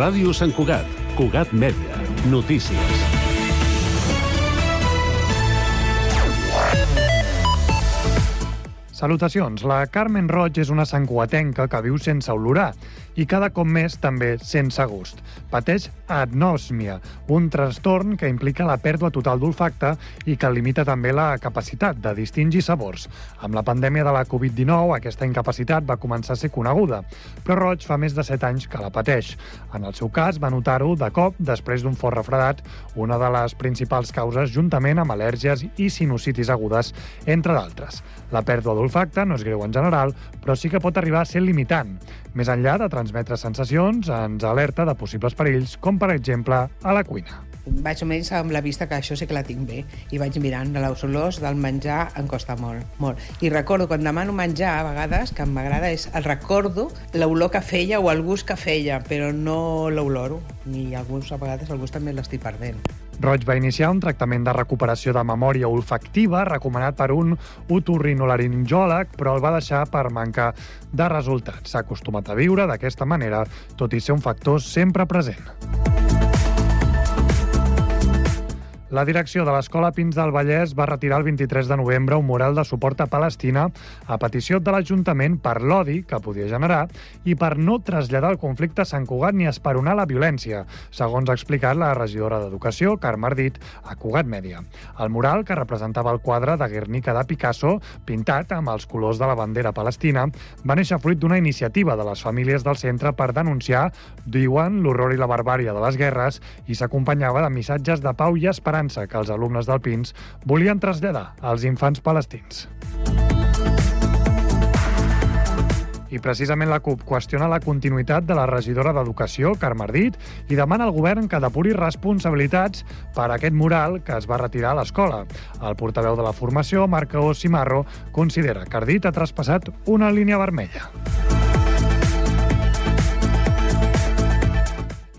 Ràdio Sant Cugat, Cugat Mèdia, notícies. Salutacions. La Carmen Roig és una santcuatenca que viu sense olorar i cada cop més també sense gust. Pateix adnòsmia, un trastorn que implica la pèrdua total d'olfacte i que limita també la capacitat de distingir sabors. Amb la pandèmia de la Covid-19, aquesta incapacitat va començar a ser coneguda, però Roig fa més de 7 anys que la pateix. En el seu cas, va notar-ho de cop després d'un fort refredat, una de les principals causes juntament amb al·lèrgies i sinusitis agudes, entre d'altres. La pèrdua d'olfacte no és greu en general, però sí que pot arribar a ser limitant. Més enllà de transmetre sensacions, ens alerta de possibles perills, com per exemple a la cuina. Vaig almenys amb la vista que això sí que la tinc bé i vaig mirant les olors del menjar em costa molt, molt. I recordo quan demano menjar a vegades que m'agrada és el recordo l'olor que feia o el gust que feia, però no l'oloro, ni alguns a vegades el gust també l'estic perdent. Roig va iniciar un tractament de recuperació de memòria olfactiva recomanat per un otorrinolaringòleg, però el va deixar per mancar de resultats. S'ha acostumat a viure d'aquesta manera, tot i ser un factor sempre present. La direcció de l'Escola Pins del Vallès va retirar el 23 de novembre un mural de suport a Palestina a petició de l'Ajuntament per l'odi que podia generar i per no traslladar el conflicte a Sant Cugat ni esperonar la violència, segons ha explicat la regidora d'Educació, Carme Ardit, a Cugat Mèdia. El mural, que representava el quadre de Guernica de Picasso, pintat amb els colors de la bandera palestina, va néixer fruit d'una iniciativa de les famílies del centre per denunciar, diuen, l'horror i la barbària de les guerres i s'acompanyava de missatges de pau i esperança esperança que els alumnes del Pins volien traslladar als infants palestins. I precisament la CUP qüestiona la continuïtat de la regidora d'Educació, Carme Ardit, i demana al govern que depuri responsabilitats per aquest mural que es va retirar a l'escola. El portaveu de la formació, Marco Simarro, considera que Ardit ha traspassat una línia vermella.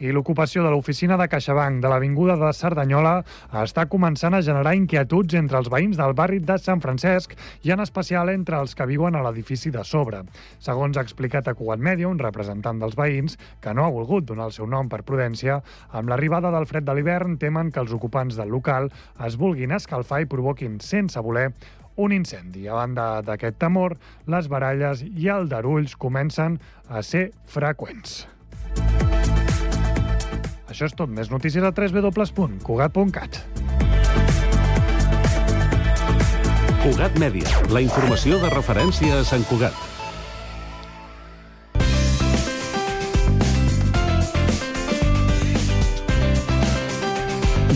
I l'ocupació de l'oficina de CaixaBank de l'Avinguda de Cerdanyola està començant a generar inquietuds entre els veïns del barri de Sant Francesc i en especial entre els que viuen a l'edifici de sobre. Segons ha explicat a Cugat Media, un representant dels veïns, que no ha volgut donar el seu nom per prudència, amb l'arribada del fred de l'hivern temen que els ocupants del local es vulguin escalfar i provoquin sense voler un incendi. A banda d'aquest temor, les baralles i aldarulls comencen a ser freqüents. Això és tot. Més notícies a www.cugat.cat. Cugat Mèdia, la informació de referència a Sant Cugat.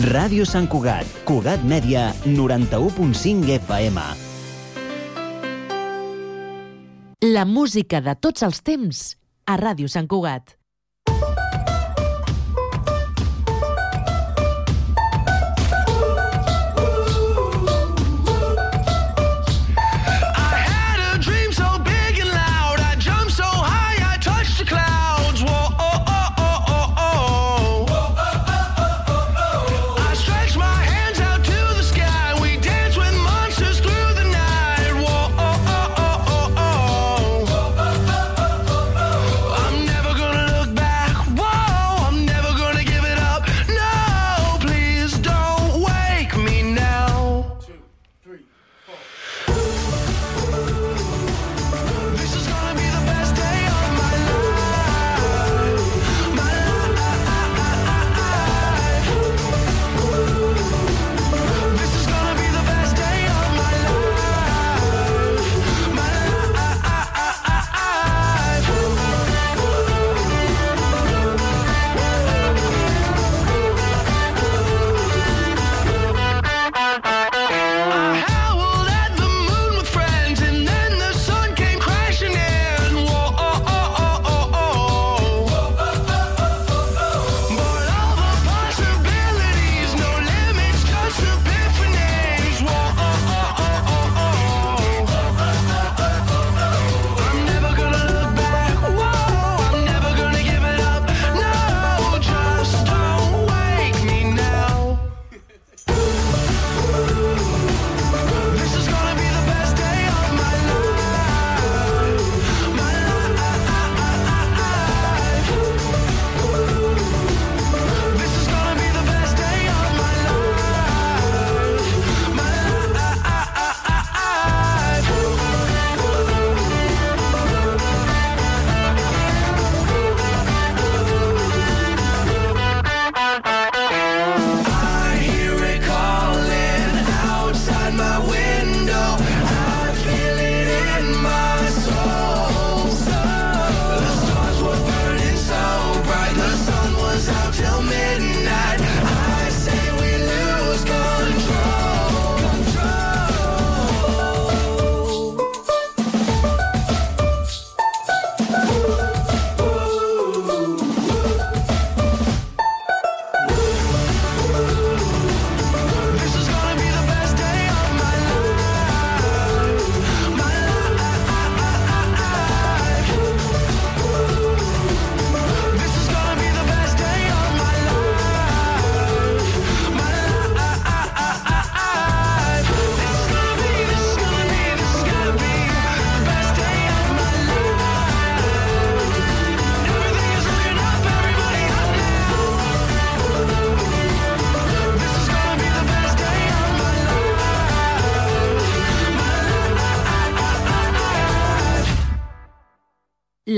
Ràdio Sant Cugat, Cugat Mèdia, 91.5 FM. La música de tots els temps a Ràdio Sant Cugat.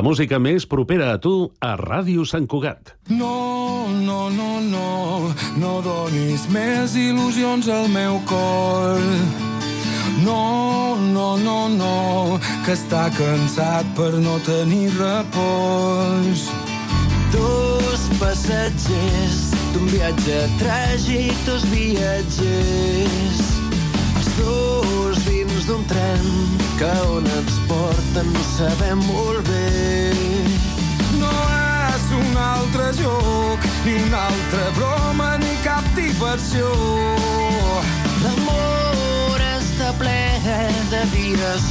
La música més propera a tu a Ràdio Sant Cugat. No, no, no, no, no donis més il·lusions al meu cor. No, no, no, no, que està cansat per no tenir repòs. Dos passatgers d'un viatge tràgic, dos viatgers, els dos dins d'un tren que on ens porten sabem molt bé. No és un altre joc, ni una altra broma, ni cap diversió. L'amor està ple de dies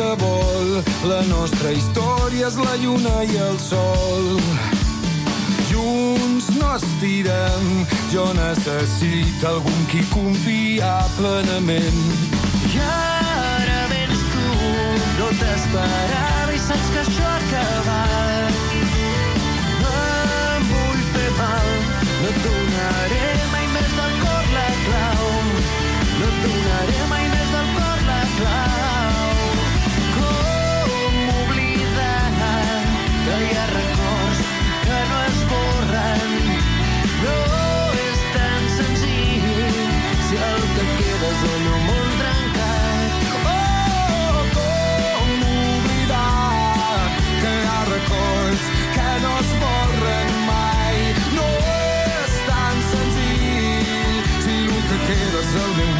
qualsevol. La nostra història és la lluna i el sol. Junts no estirem, jo necessito algun qui confia plenament. I ara vens tu, no t'esperaràs. care, there's only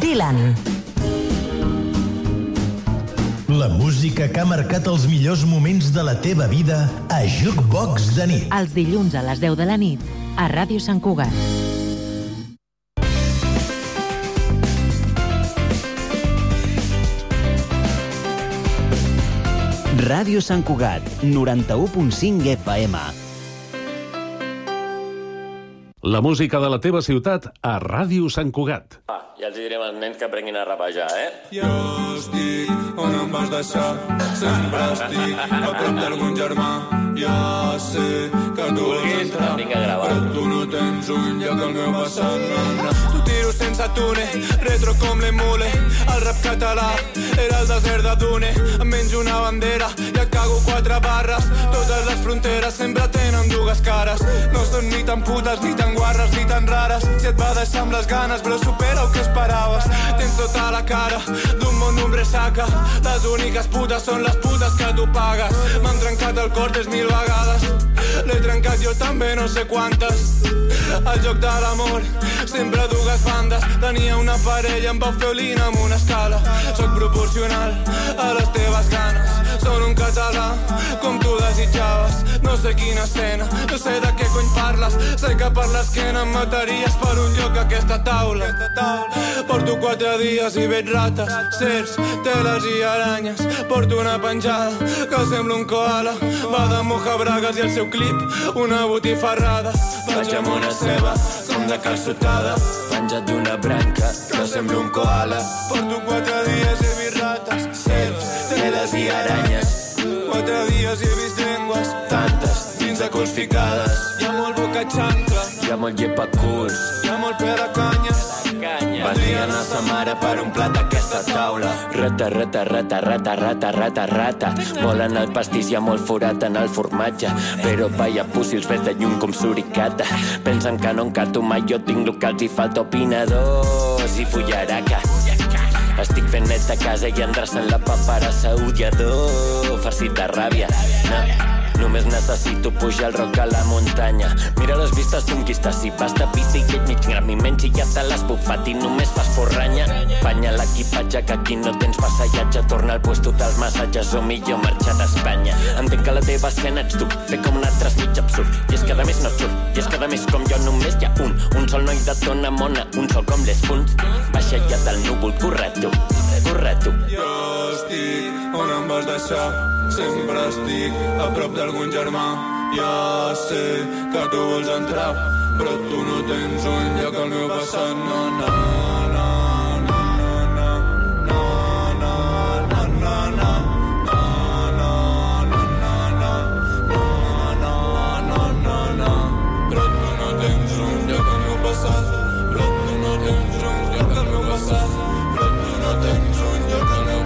Dylan. La música que ha marcat els millors moments de la teva vida a Jukebox de nit. Els dilluns a les 10 de la nit a Ràdio Sant Cugat. Ràdio Sant Cugat, 91.5 FM. La música de la teva ciutat a Ràdio Sant Cugat. Va, ja els direm als nens que aprenguin a rapejar, eh? Jo estic on em vas deixar, sempre estic a prop d'algun germà. Ja sé que tu vols entrar, però tu no tens un lloc al meu passat. No, no. Tu tiro sense tune, retro com l'emule. El rap català era el desert de Dune. Em menjo una bandera i et cago quatre barres. Totes les fronteres sempre tenen dues cares. No són ni tan putes, ni tan guarres, ni tan rares. Si et va deixar amb les ganes, però supera el que esperaves. Tens tota la cara d'un món d'un ressaca. Les úniques putes són les putes que tu pagues. M'han trencat el cor des mil vegades. L'he trencat jo també no sé quantes. El joc de l'amor, sempre dues bandes. Tenia una parella, fer olina amb una escala. Soc proporcional a les teves ganes. Són un català, com tu desitjaves. No sé quina escena, no sé de què cony parles. Sé que per l'esquena em mataries per un lloc a aquesta taula. Porto quatre dies i veig rates, cercs, teles i aranyes. Porto una penjada que sembla un koala. Va de moja bragues i el seu clip, una botifarrada. Vaig amb una ceba, com de calçotada, penjat d'una branca, que sembla un koala. Porto quatre dies i he vist rates, serps, Teles i aranyes, Quatre dies i he vist llengües, tantes, dins de culs ficades. hi ha molt boca xancla, Hi ha molt llepaculs, hi ha molt pera canyes. Vendrien a sa mare per un plat d'aquesta taula. Rata, rata, rata, rata, rata, rata, rata. Volen el pastís, hi ha molt forat en el formatge. Però vaya pussy, els veig de llum com suricata. Pensen que no encarto mai, jo tinc el que els hi falta opinadors i fullaraca. Estic fent net a casa i endreçant la paperassa odiador, farcit de ràbia. No, només necessito pujar el roc a la muntanya. Mira les vistes d'un qui està si pasta pista i et mig gram i menys i ja te l'has bufat i només fas forranya. Banya l'equipatge que aquí no tens passallatge, torna al puesto dels massatges o millor marxar d'Espanya. Entenc que la teva escena ets tu, fer com un altre és mig absurd. I és que a més no surt, i és que a més com jo només hi ha un, un sol noi de tona mona, un sol com les punts. Baixa ja del núvol, corre tu, corre tu. Jo estic on em vas deixar, Sempre estic a prop d'algun germà. Ja sé que tu vols entrar, però tu no tens un lloc al meu passat, no, no.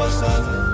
passat, però.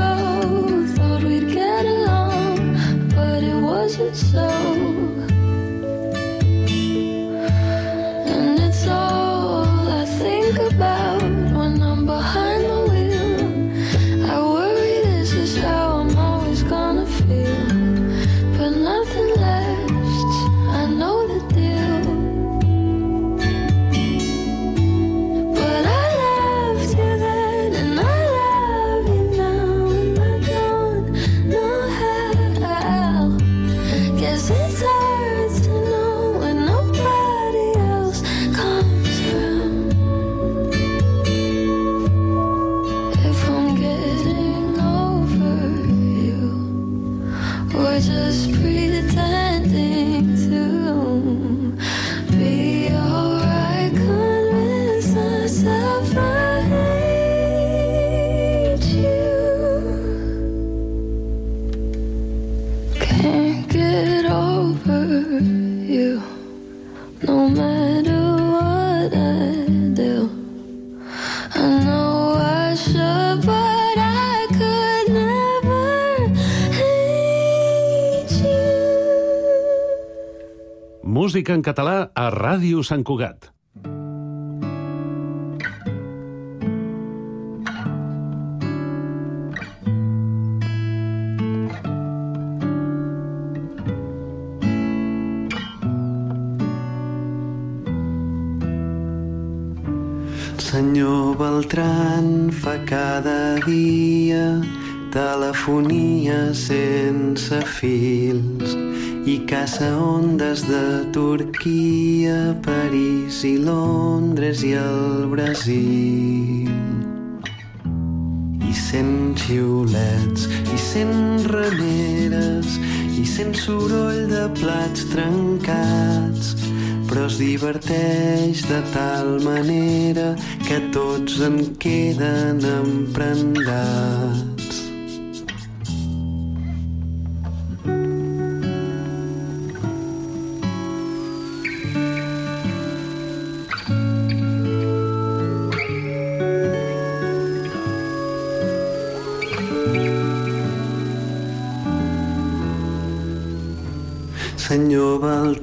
go. Ràdio Sant Cugat. Senyor Beltran fa cada dia telefonia sense fils i caça ondes de Turquia, París i Londres i el Brasil. I sent xiulets, i sent rameres, i sent soroll de plats trencats, però es diverteix de tal manera que tots en queden emprendats.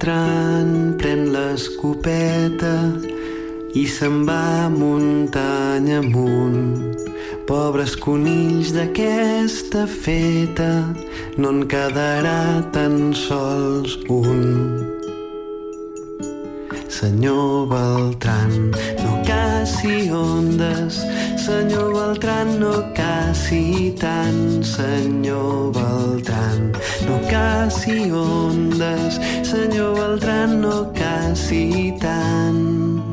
Beltran pren l'escopeta i se'n va muntanya amunt. Pobres conills d'aquesta feta, no en quedarà tan sols un. Senyor Beltran, no caci ondes, senyor Beltran, no caci tant, senyor Beltran, no caci ondes, senyor Beltran, no caci tant.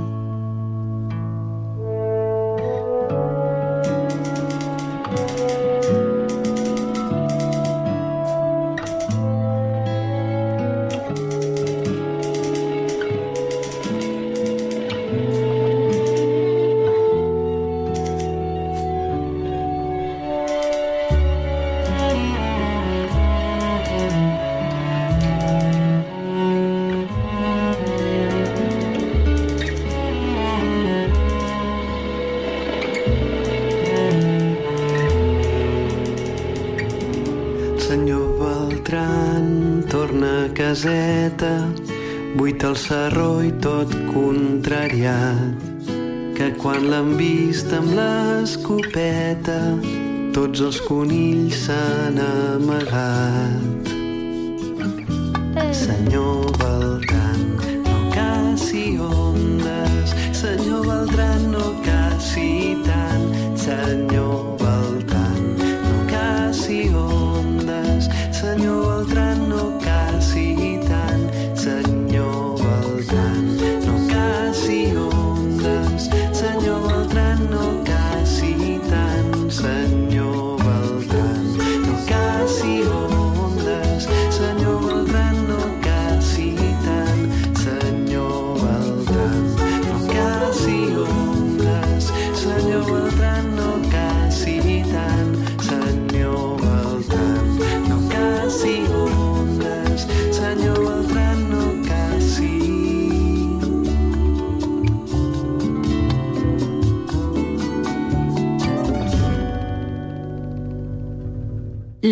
Caseta, buita el sarró i tot contrariat, que quan l'han vist amb l'escopeta, tots els conills s'han amagat. Senyor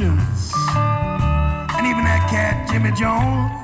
And even that cat Jimmy Jones.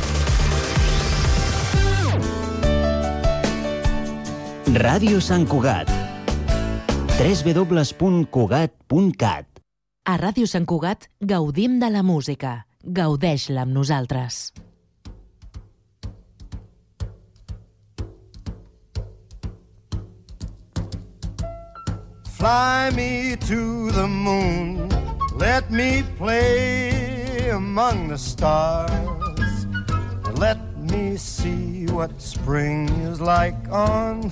Ràdio Sant Cugat. www.cugat.cat A Ràdio Sant Cugat gaudim de la música. Gaudeix-la amb nosaltres. Fly me to the moon Let me play among the stars Let me see what spring is like on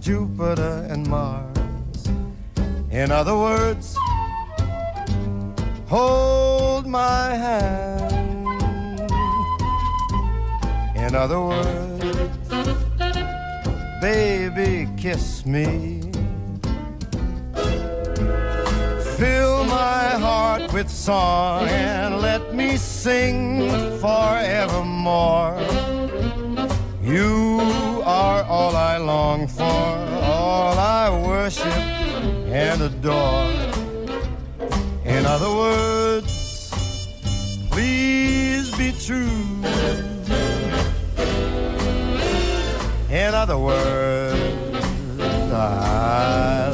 Jupiter and Mars. In other words, hold my hand. In other words, baby, kiss me. Fill my heart with song and let me sing forevermore. You are all I long for, all I worship and adore. In other words, please be true. In other words, I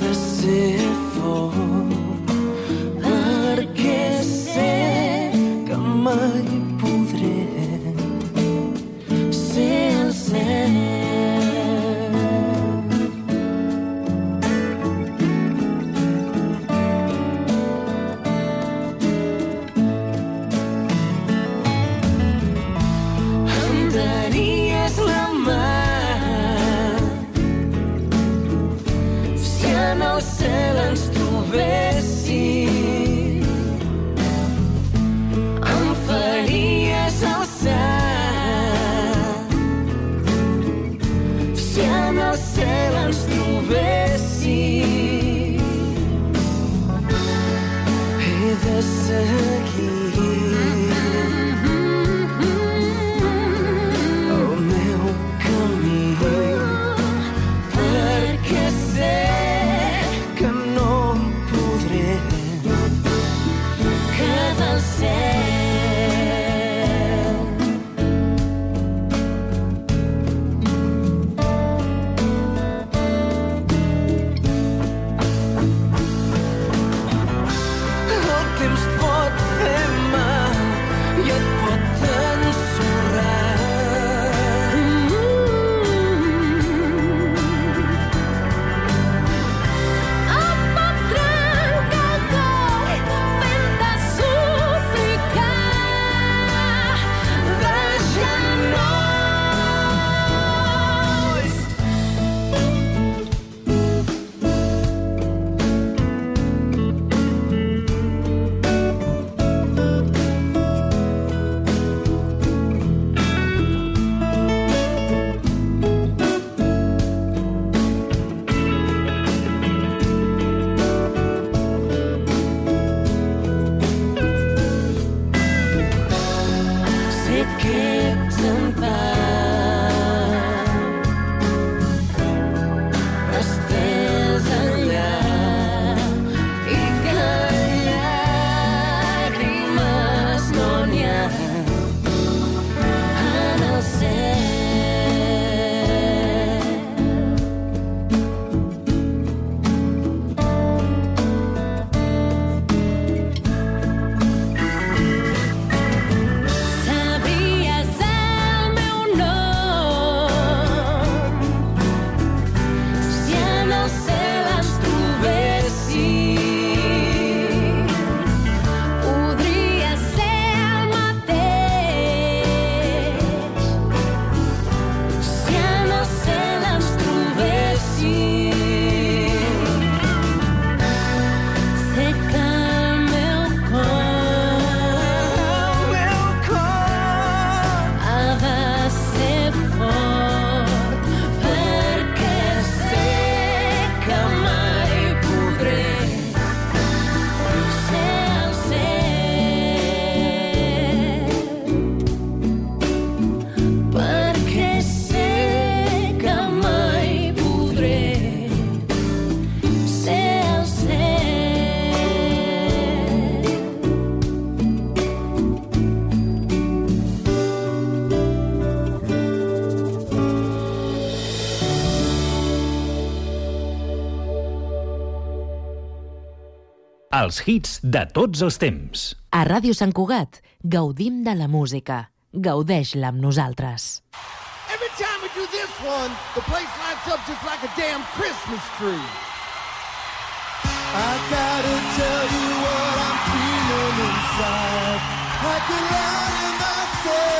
The see. Els hits de tots els temps. A Ràdio Sant Cugat gaudim de la música. Gaudeix-la amb nosaltres. Every time we do this one, the place lights up just like a damn Christmas tree. I gotta tell you what I'm feeling inside. I could lie to myself,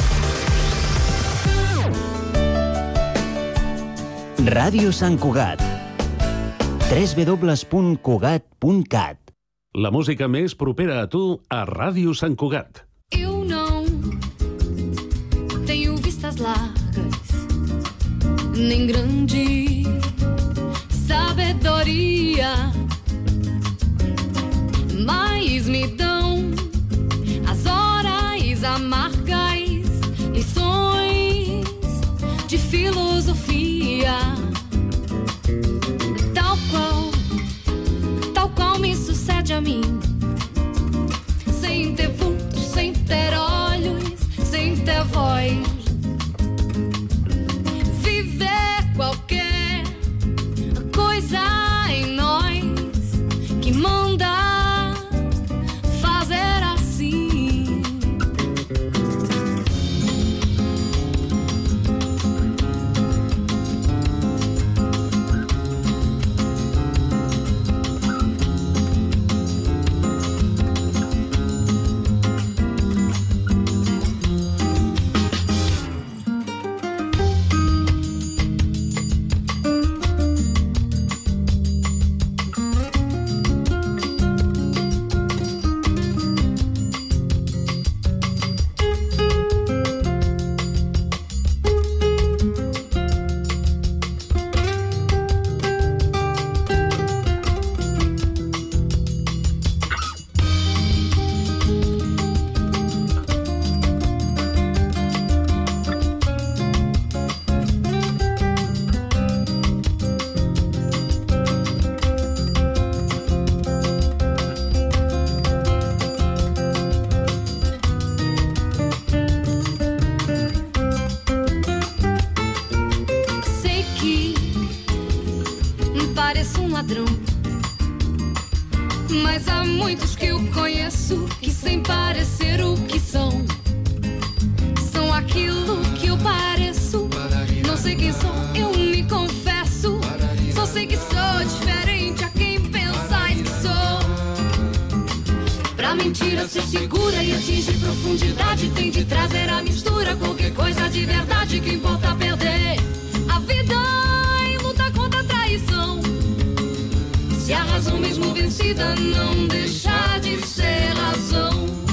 Ràdio Sant Cugat. www.cugat.cat La música més propera a tu a Ràdio Sant Cugat. Eu não tenho vistas largas, nem grande sabedoria, mas me dão as horas amargas, ciudad. Mentira ser segura e atingir profundidade, tem de trazer a mistura. Qualquer coisa de verdade que importa perder. A vida em luta contra a traição. Se a razão mesmo vencida não deixar de ser razão.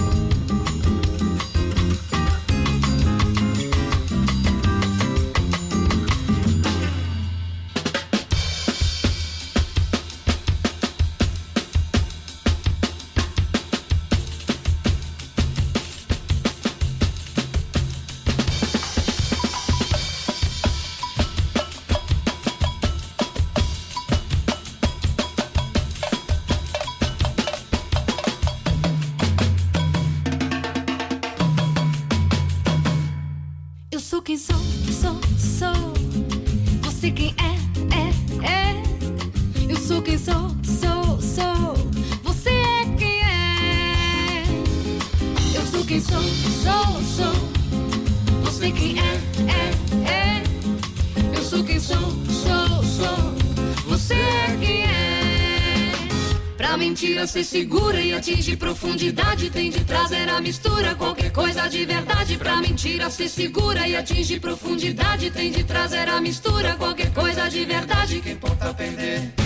Ser segura e atingir profundidade, tem de trazer a mistura. Qualquer coisa de verdade. Pra mentira ser segura e atingir profundidade, tem de trazer a mistura. Qualquer coisa de verdade que importa perder.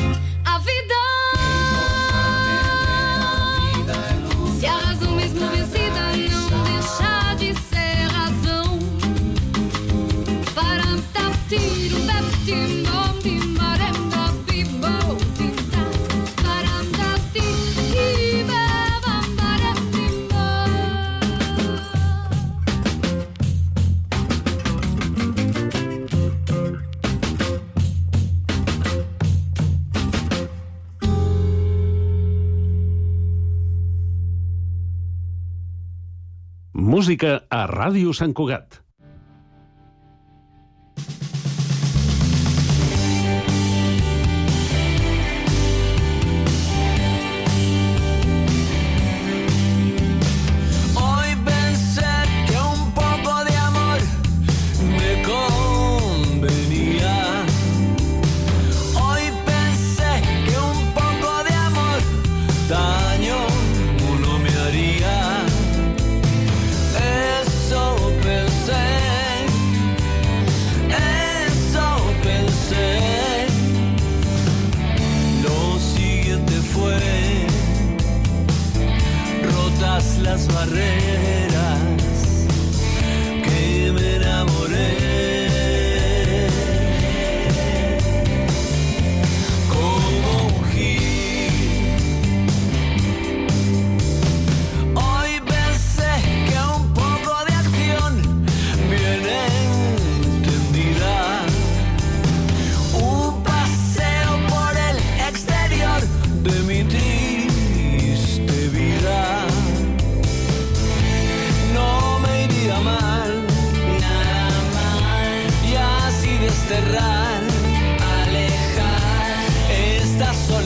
Música a Ràdio Sant Cugat. amarré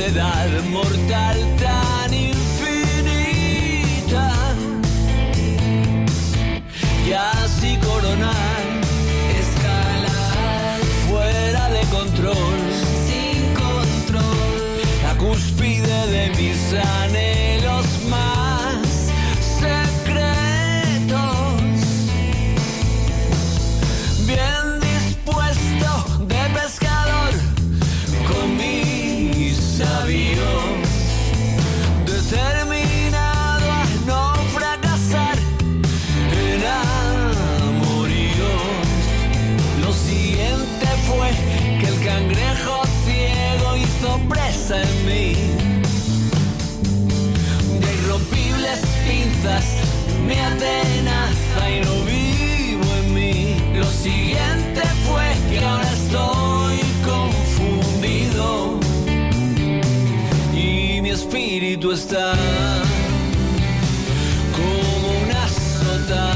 soledad mortal tan infinita. Y así coronar escalar fuera de control. Sin control. La cúspide de mis anhelos. tenaza y lo vivo en mí. Lo siguiente fue que ahora estoy confundido y mi espíritu está como una sota.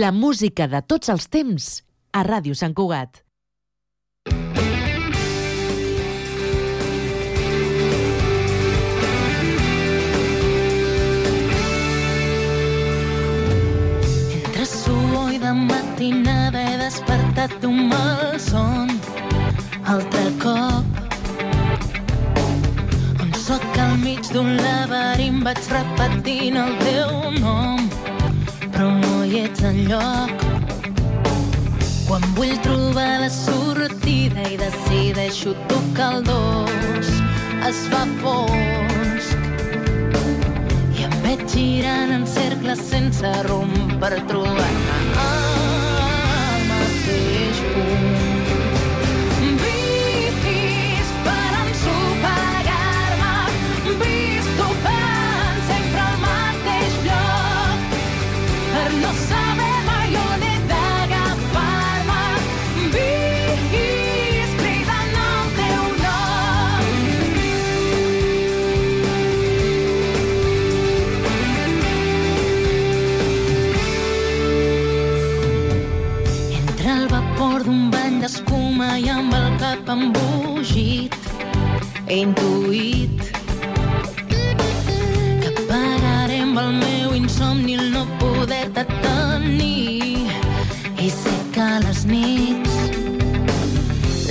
La música de tots els temps a Ràdio Sant Cugat. Entre suor i de matinada he despertat d'un mal son. Altre cop. On sóc al mig d'un laberint vaig repetint el teu nom. Ets enlloc. Quan vull trobar la sortida i decideixo tocar el dos, es fa fosc. I em veig girant en cercles sense rumb per trobar-me al he intuït que pagaré amb el meu insomni el no poder-te tenir. I sé que a les nits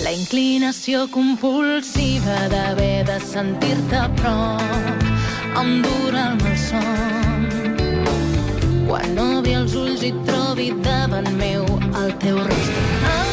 la inclinació compulsiva d'haver de sentir-te a prop em dura el malson. Quan obri els ulls i trobi davant meu el teu rostre.